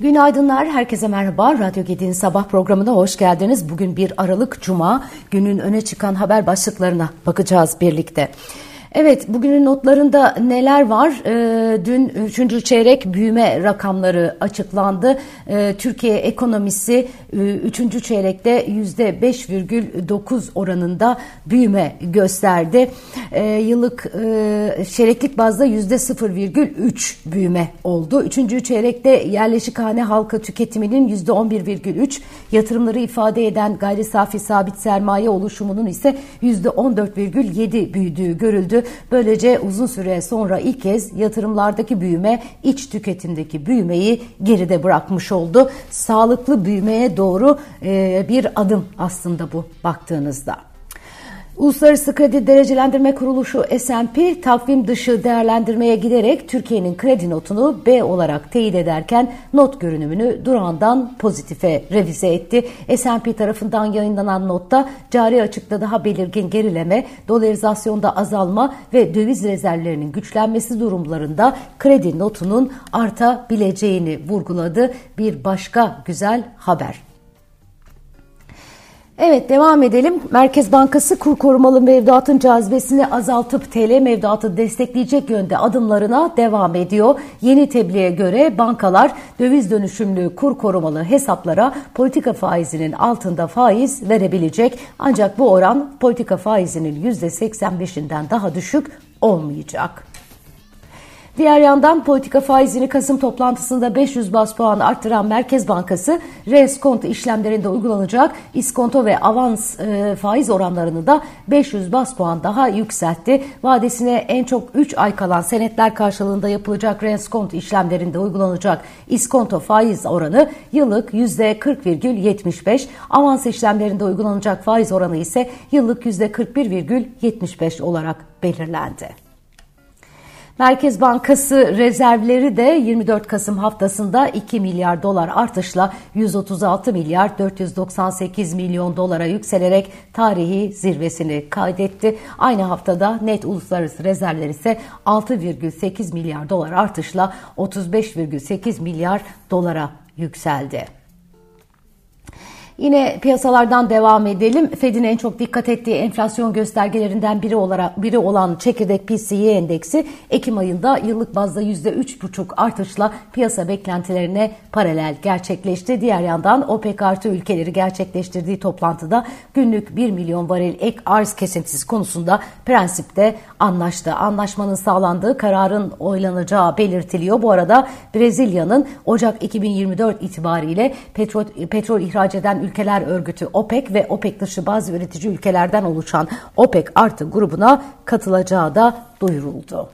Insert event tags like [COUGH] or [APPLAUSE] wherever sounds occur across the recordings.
Günaydınlar, herkese merhaba. Radyo Gedi'nin sabah programına hoş geldiniz. Bugün bir Aralık Cuma, günün öne çıkan haber başlıklarına bakacağız birlikte. Evet, bugünün notlarında neler var? E, dün 3. çeyrek büyüme rakamları açıklandı. E, Türkiye ekonomisi 3. E, çeyrekte %5,9 oranında büyüme gösterdi. E, yıllık e, çeyreklik bazda %0,3 büyüme oldu. 3. çeyrekte yerleşik hane halka tüketiminin %11,3, yatırımları ifade eden gayri safi sabit sermaye oluşumunun ise %14,7 büyüdüğü görüldü. Böylece uzun süre sonra ilk kez yatırımlardaki büyüme iç tüketimdeki büyümeyi geride bırakmış oldu. Sağlıklı büyümeye doğru bir adım aslında bu baktığınızda. Uluslararası Kredi Derecelendirme Kuruluşu S&P takvim dışı değerlendirmeye giderek Türkiye'nin kredi notunu B olarak teyit ederken not görünümünü durağından pozitife revize etti. S&P tarafından yayınlanan notta cari açıkta daha belirgin gerileme, dolarizasyonda azalma ve döviz rezervlerinin güçlenmesi durumlarında kredi notunun artabileceğini vurguladı. Bir başka güzel haber. Evet devam edelim. Merkez Bankası kur korumalı mevduatın cazibesini azaltıp TL mevduatı destekleyecek yönde adımlarına devam ediyor. Yeni tebliğe göre bankalar döviz dönüşümlü kur korumalı hesaplara politika faizinin altında faiz verebilecek. Ancak bu oran politika faizinin %85'inden daha düşük olmayacak. Diğer yandan politika faizini Kasım toplantısında 500 bas puan arttıran Merkez Bankası reskonto işlemlerinde uygulanacak iskonto ve avans e, faiz oranlarını da 500 bas puan daha yükseltti. Vadesine en çok 3 ay kalan senetler karşılığında yapılacak reskonto işlemlerinde uygulanacak iskonto faiz oranı yıllık %40,75, avans işlemlerinde uygulanacak faiz oranı ise yıllık %41,75 olarak belirlendi. Merkez Bankası rezervleri de 24 Kasım haftasında 2 milyar dolar artışla 136 milyar 498 milyon dolara yükselerek tarihi zirvesini kaydetti. Aynı haftada net uluslararası rezervler ise 6,8 milyar dolar artışla 35,8 milyar dolara yükseldi. Yine piyasalardan devam edelim. Fed'in en çok dikkat ettiği enflasyon göstergelerinden biri olarak biri olan çekirdek PCE endeksi Ekim ayında yıllık bazda %3,5 artışla piyasa beklentilerine paralel gerçekleşti. Diğer yandan OPEC artı ülkeleri gerçekleştirdiği toplantıda günlük 1 milyon varil ek arz kesintisi konusunda prensipte anlaştı. Anlaşmanın sağlandığı kararın oylanacağı belirtiliyor. Bu arada Brezilya'nın Ocak 2024 itibariyle petrol, petrol ihraç eden Ülkeler Örgütü OPEC ve OPEC dışı bazı üretici ülkelerden oluşan OPEC artı grubuna katılacağı da duyuruldu.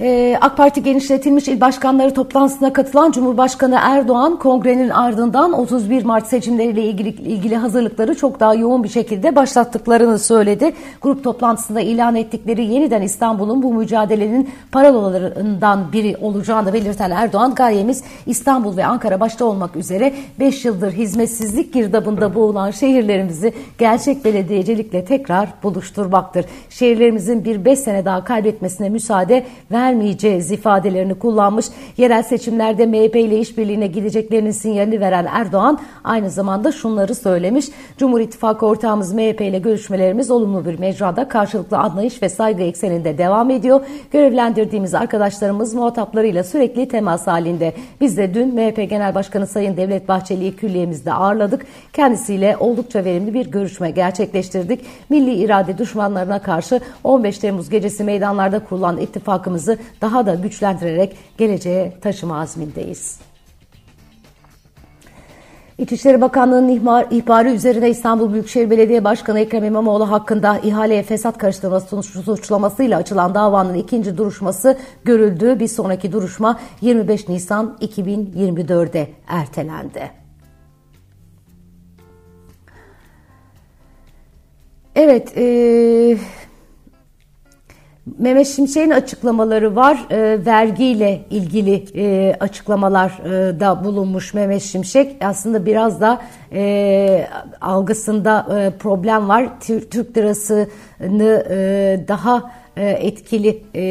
Ee, AK Parti genişletilmiş il başkanları toplantısına katılan Cumhurbaşkanı Erdoğan kongrenin ardından 31 Mart seçimleriyle ilgili, ilgili hazırlıkları çok daha yoğun bir şekilde başlattıklarını söyledi. Grup toplantısında ilan ettikleri yeniden İstanbul'un bu mücadelenin paralolarından biri olacağını belirten Erdoğan gayemiz İstanbul ve Ankara başta olmak üzere 5 yıldır hizmetsizlik girdabında boğulan şehirlerimizi gerçek belediyecilikle tekrar buluşturmaktır. Şehirlerimizin bir 5 sene daha kaybetmesine müsaade ver vermeyeceğiz ifadelerini kullanmış. Yerel seçimlerde MHP ile işbirliğine gideceklerinin sinyalini veren Erdoğan aynı zamanda şunları söylemiş. Cumhur İttifakı ortağımız MHP ile görüşmelerimiz olumlu bir mecrada karşılıklı anlayış ve saygı ekseninde devam ediyor. Görevlendirdiğimiz arkadaşlarımız muhataplarıyla sürekli temas halinde. Biz de dün MHP Genel Başkanı Sayın Devlet Bahçeli'yi külliyemizde ağırladık. Kendisiyle oldukça verimli bir görüşme gerçekleştirdik. Milli irade düşmanlarına karşı 15 Temmuz gecesi meydanlarda kurulan ittifakımızı daha da güçlendirerek geleceğe taşıma azmindeyiz. İçişleri Bakanlığı'nın ihbar, ihbarı üzerine İstanbul Büyükşehir Belediye Başkanı Ekrem İmamoğlu hakkında ihaleye fesat karıştırması suçlamasıyla açılan davanın ikinci duruşması görüldü. Bir sonraki duruşma 25 Nisan 2024'de ertelendi. Evet, e, Mehmet Şimşek'in açıklamaları var. E, vergiyle ilgili e, açıklamalar e, da bulunmuş Mehmet Şimşek. Aslında biraz da e, algısında e, problem var. Türk lirasını e, daha etkili e,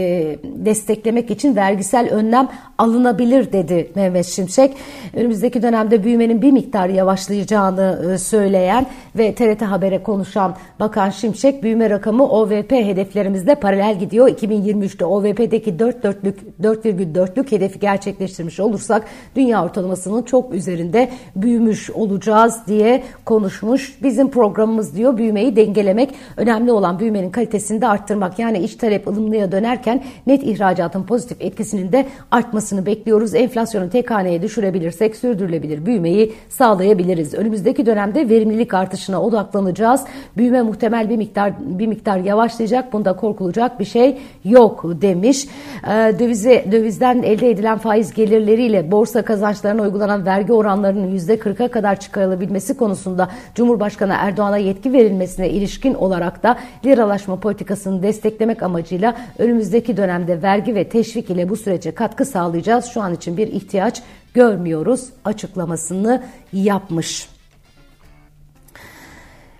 desteklemek için vergisel önlem alınabilir dedi Mehmet Şimşek. Önümüzdeki dönemde büyümenin bir miktar yavaşlayacağını e, söyleyen ve TRT Haber'e konuşan Bakan Şimşek büyüme rakamı OVP hedeflerimizle paralel gidiyor. 2023'te OVP'deki 4.4'lük 4,4'lük hedefi gerçekleştirmiş olursak dünya ortalamasının çok üzerinde büyümüş olacağız diye konuşmuş. Bizim programımız diyor büyümeyi dengelemek önemli olan büyümenin kalitesini de arttırmak. Yani iç talep ılımlıya dönerken net ihracatın pozitif etkisinin de artmasını bekliyoruz. Enflasyonu tek haneye düşürebilirsek sürdürülebilir büyümeyi sağlayabiliriz. Önümüzdeki dönemde verimlilik artışına odaklanacağız. Büyüme muhtemel bir miktar bir miktar yavaşlayacak. Bunda korkulacak bir şey yok demiş. Ee, dövize, dövizden elde edilen faiz gelirleriyle borsa kazançlarına uygulanan vergi oranlarının %40'a kadar çıkarılabilmesi konusunda Cumhurbaşkanı Erdoğan'a yetki verilmesine ilişkin olarak da liralaşma politikasını desteklemek amacıyla önümüzdeki dönemde vergi ve teşvik ile bu sürece katkı sağlayacağız. Şu an için bir ihtiyaç görmüyoruz açıklamasını yapmış.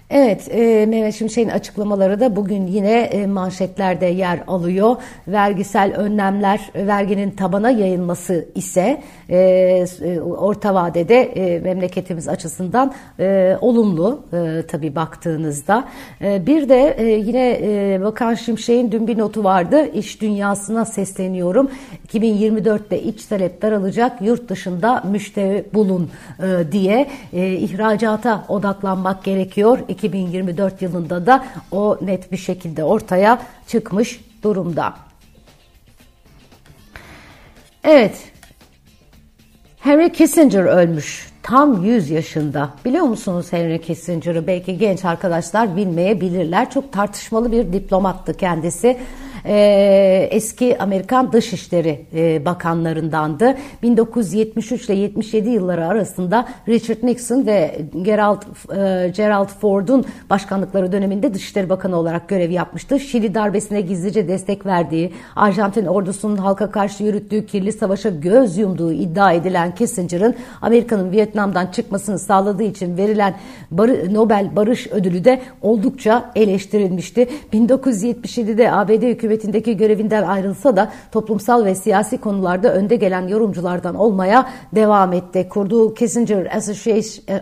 Evet, e, Mehmet Şimşek'in açıklamaları da bugün yine e, manşetlerde yer alıyor. Vergisel önlemler, verginin tabana yayılması ise e, e, orta vadede e, memleketimiz açısından e, olumlu e, tabii baktığınızda. E, bir de e, yine e, Bakan Şimşek'in dün bir notu vardı. İş dünyasına sesleniyorum. 2024'te iç talep daralacak, yurt dışında müşteri bulun e, diye e, ihracata odaklanmak gerekiyor. 2024 yılında da o net bir şekilde ortaya çıkmış durumda. Evet. Henry Kissinger ölmüş. Tam 100 yaşında. Biliyor musunuz Henry Kissinger'ı? Belki genç arkadaşlar bilmeyebilirler. Çok tartışmalı bir diplomattı kendisi e, eski Amerikan Dışişleri e, Bakanlarındandı. 1973 ile 77 yılları arasında Richard Nixon ve Gerald, e, Gerald Ford'un başkanlıkları döneminde Dışişleri Bakanı olarak görev yapmıştı. Şili darbesine gizlice destek verdiği, Arjantin ordusunun halka karşı yürüttüğü kirli savaşa göz yumduğu iddia edilen Kissinger'ın Amerika'nın Vietnam'dan çıkmasını sağladığı için verilen Bar Nobel Barış Ödülü de oldukça eleştirilmişti. 1977'de ABD hükümeti hükümetindeki görevinden ayrılsa da toplumsal ve siyasi konularda önde gelen yorumculardan olmaya devam etti. Kurduğu Kissinger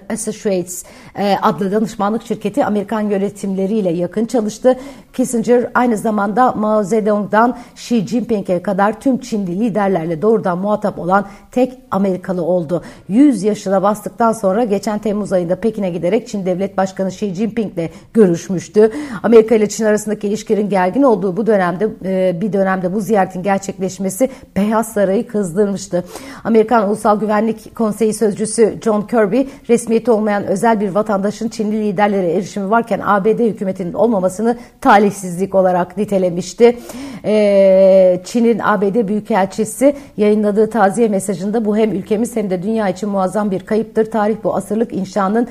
Associates e, adlı danışmanlık şirketi Amerikan yönetimleriyle yakın çalıştı. Kissinger aynı zamanda Mao Zedong'dan Xi Jinping'e kadar tüm Çinli liderlerle doğrudan muhatap olan tek Amerikalı oldu. 100 yaşına bastıktan sonra geçen Temmuz ayında Pekin'e giderek Çin Devlet Başkanı Xi Jinping'le görüşmüştü. Amerika ile Çin arasındaki ilişkilerin gergin olduğu bu dönemde dönemde bir dönemde bu ziyaretin gerçekleşmesi Beyaz Sarayı kızdırmıştı. Amerikan Ulusal Güvenlik Konseyi Sözcüsü John Kirby resmiyeti olmayan özel bir vatandaşın Çinli liderlere erişimi varken ABD hükümetinin olmamasını talihsizlik olarak nitelemişti. Çin'in ABD Büyükelçisi yayınladığı taziye mesajında bu hem ülkemiz hem de dünya için muazzam bir kayıptır. Tarih bu asırlık inşanın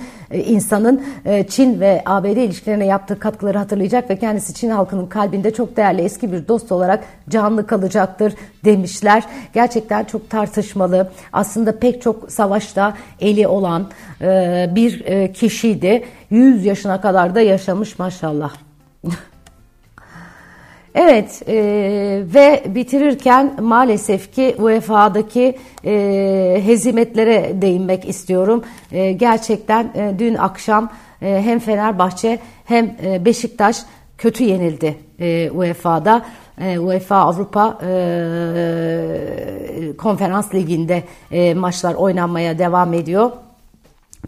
insanın Çin ve ABD ilişkilerine yaptığı katkıları hatırlayacak ve kendisi Çin halkının kalbinde çok değerli eski bir dost olarak canlı kalacaktır demişler. Gerçekten çok tartışmalı. Aslında pek çok savaşta eli olan e, bir e, kişiydi. 100 yaşına kadar da yaşamış maşallah. [LAUGHS] Evet e, ve bitirirken maalesef ki UEFA'daki e, hezimetlere değinmek istiyorum. E, gerçekten e, dün akşam e, hem Fenerbahçe hem e, Beşiktaş kötü yenildi e, UEFA'da. E, UEFA Avrupa e, Konferans Ligi'nde e, maçlar oynanmaya devam ediyor.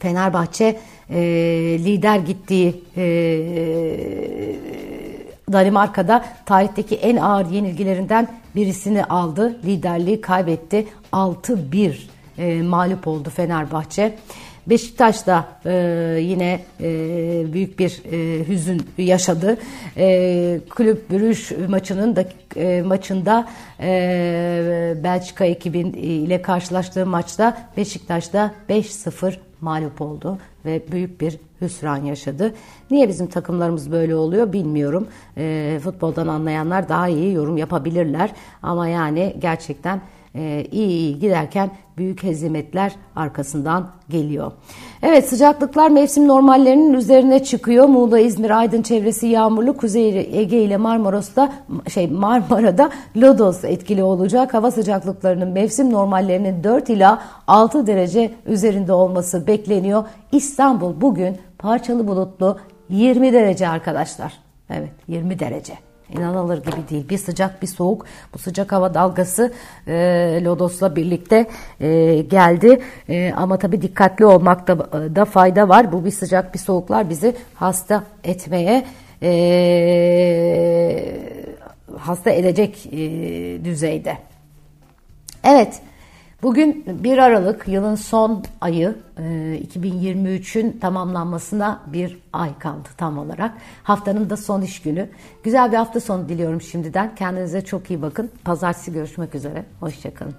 Fenerbahçe e, lider gittiği e, Danimarka'da tarihteki en ağır yenilgilerinden birisini aldı. Liderliği kaybetti. 6-1 e, mağlup oldu Fenerbahçe. Beşiktaş da e, yine e, büyük bir e, hüzün yaşadı. E, Kulüp Brüj maçının da e, maçında e, Belçika ekibin ile karşılaştığı maçta Beşiktaş'ta 5-0 mağlup oldu ve büyük bir hüsran yaşadı. Niye bizim takımlarımız böyle oluyor bilmiyorum. E, futboldan anlayanlar daha iyi yorum yapabilirler ama yani gerçekten e, iyi iyi giderken büyük hezimetler arkasından geliyor. Evet sıcaklıklar mevsim normallerinin üzerine çıkıyor. Muğla, İzmir, Aydın çevresi yağmurlu. Kuzey Ege ile Marmaros'ta şey Marmara'da lodos etkili olacak. Hava sıcaklıklarının mevsim normallerinin 4 ila 6 derece üzerinde olması bekleniyor. İstanbul bugün parçalı bulutlu 20 derece arkadaşlar. Evet 20 derece. İnanılır gibi değil. Bir sıcak bir soğuk. Bu sıcak hava dalgası e, Lodos'la birlikte e, geldi. E, ama tabii dikkatli olmakta da fayda var. Bu bir sıcak bir soğuklar bizi hasta etmeye e, hasta edecek e, düzeyde. Evet. Bugün 1 Aralık yılın son ayı 2023'ün e, tamamlanmasına bir ay kaldı tam olarak. Haftanın da son iş günü. Güzel bir hafta sonu diliyorum şimdiden. Kendinize çok iyi bakın. Pazartesi görüşmek üzere. Hoşçakalın.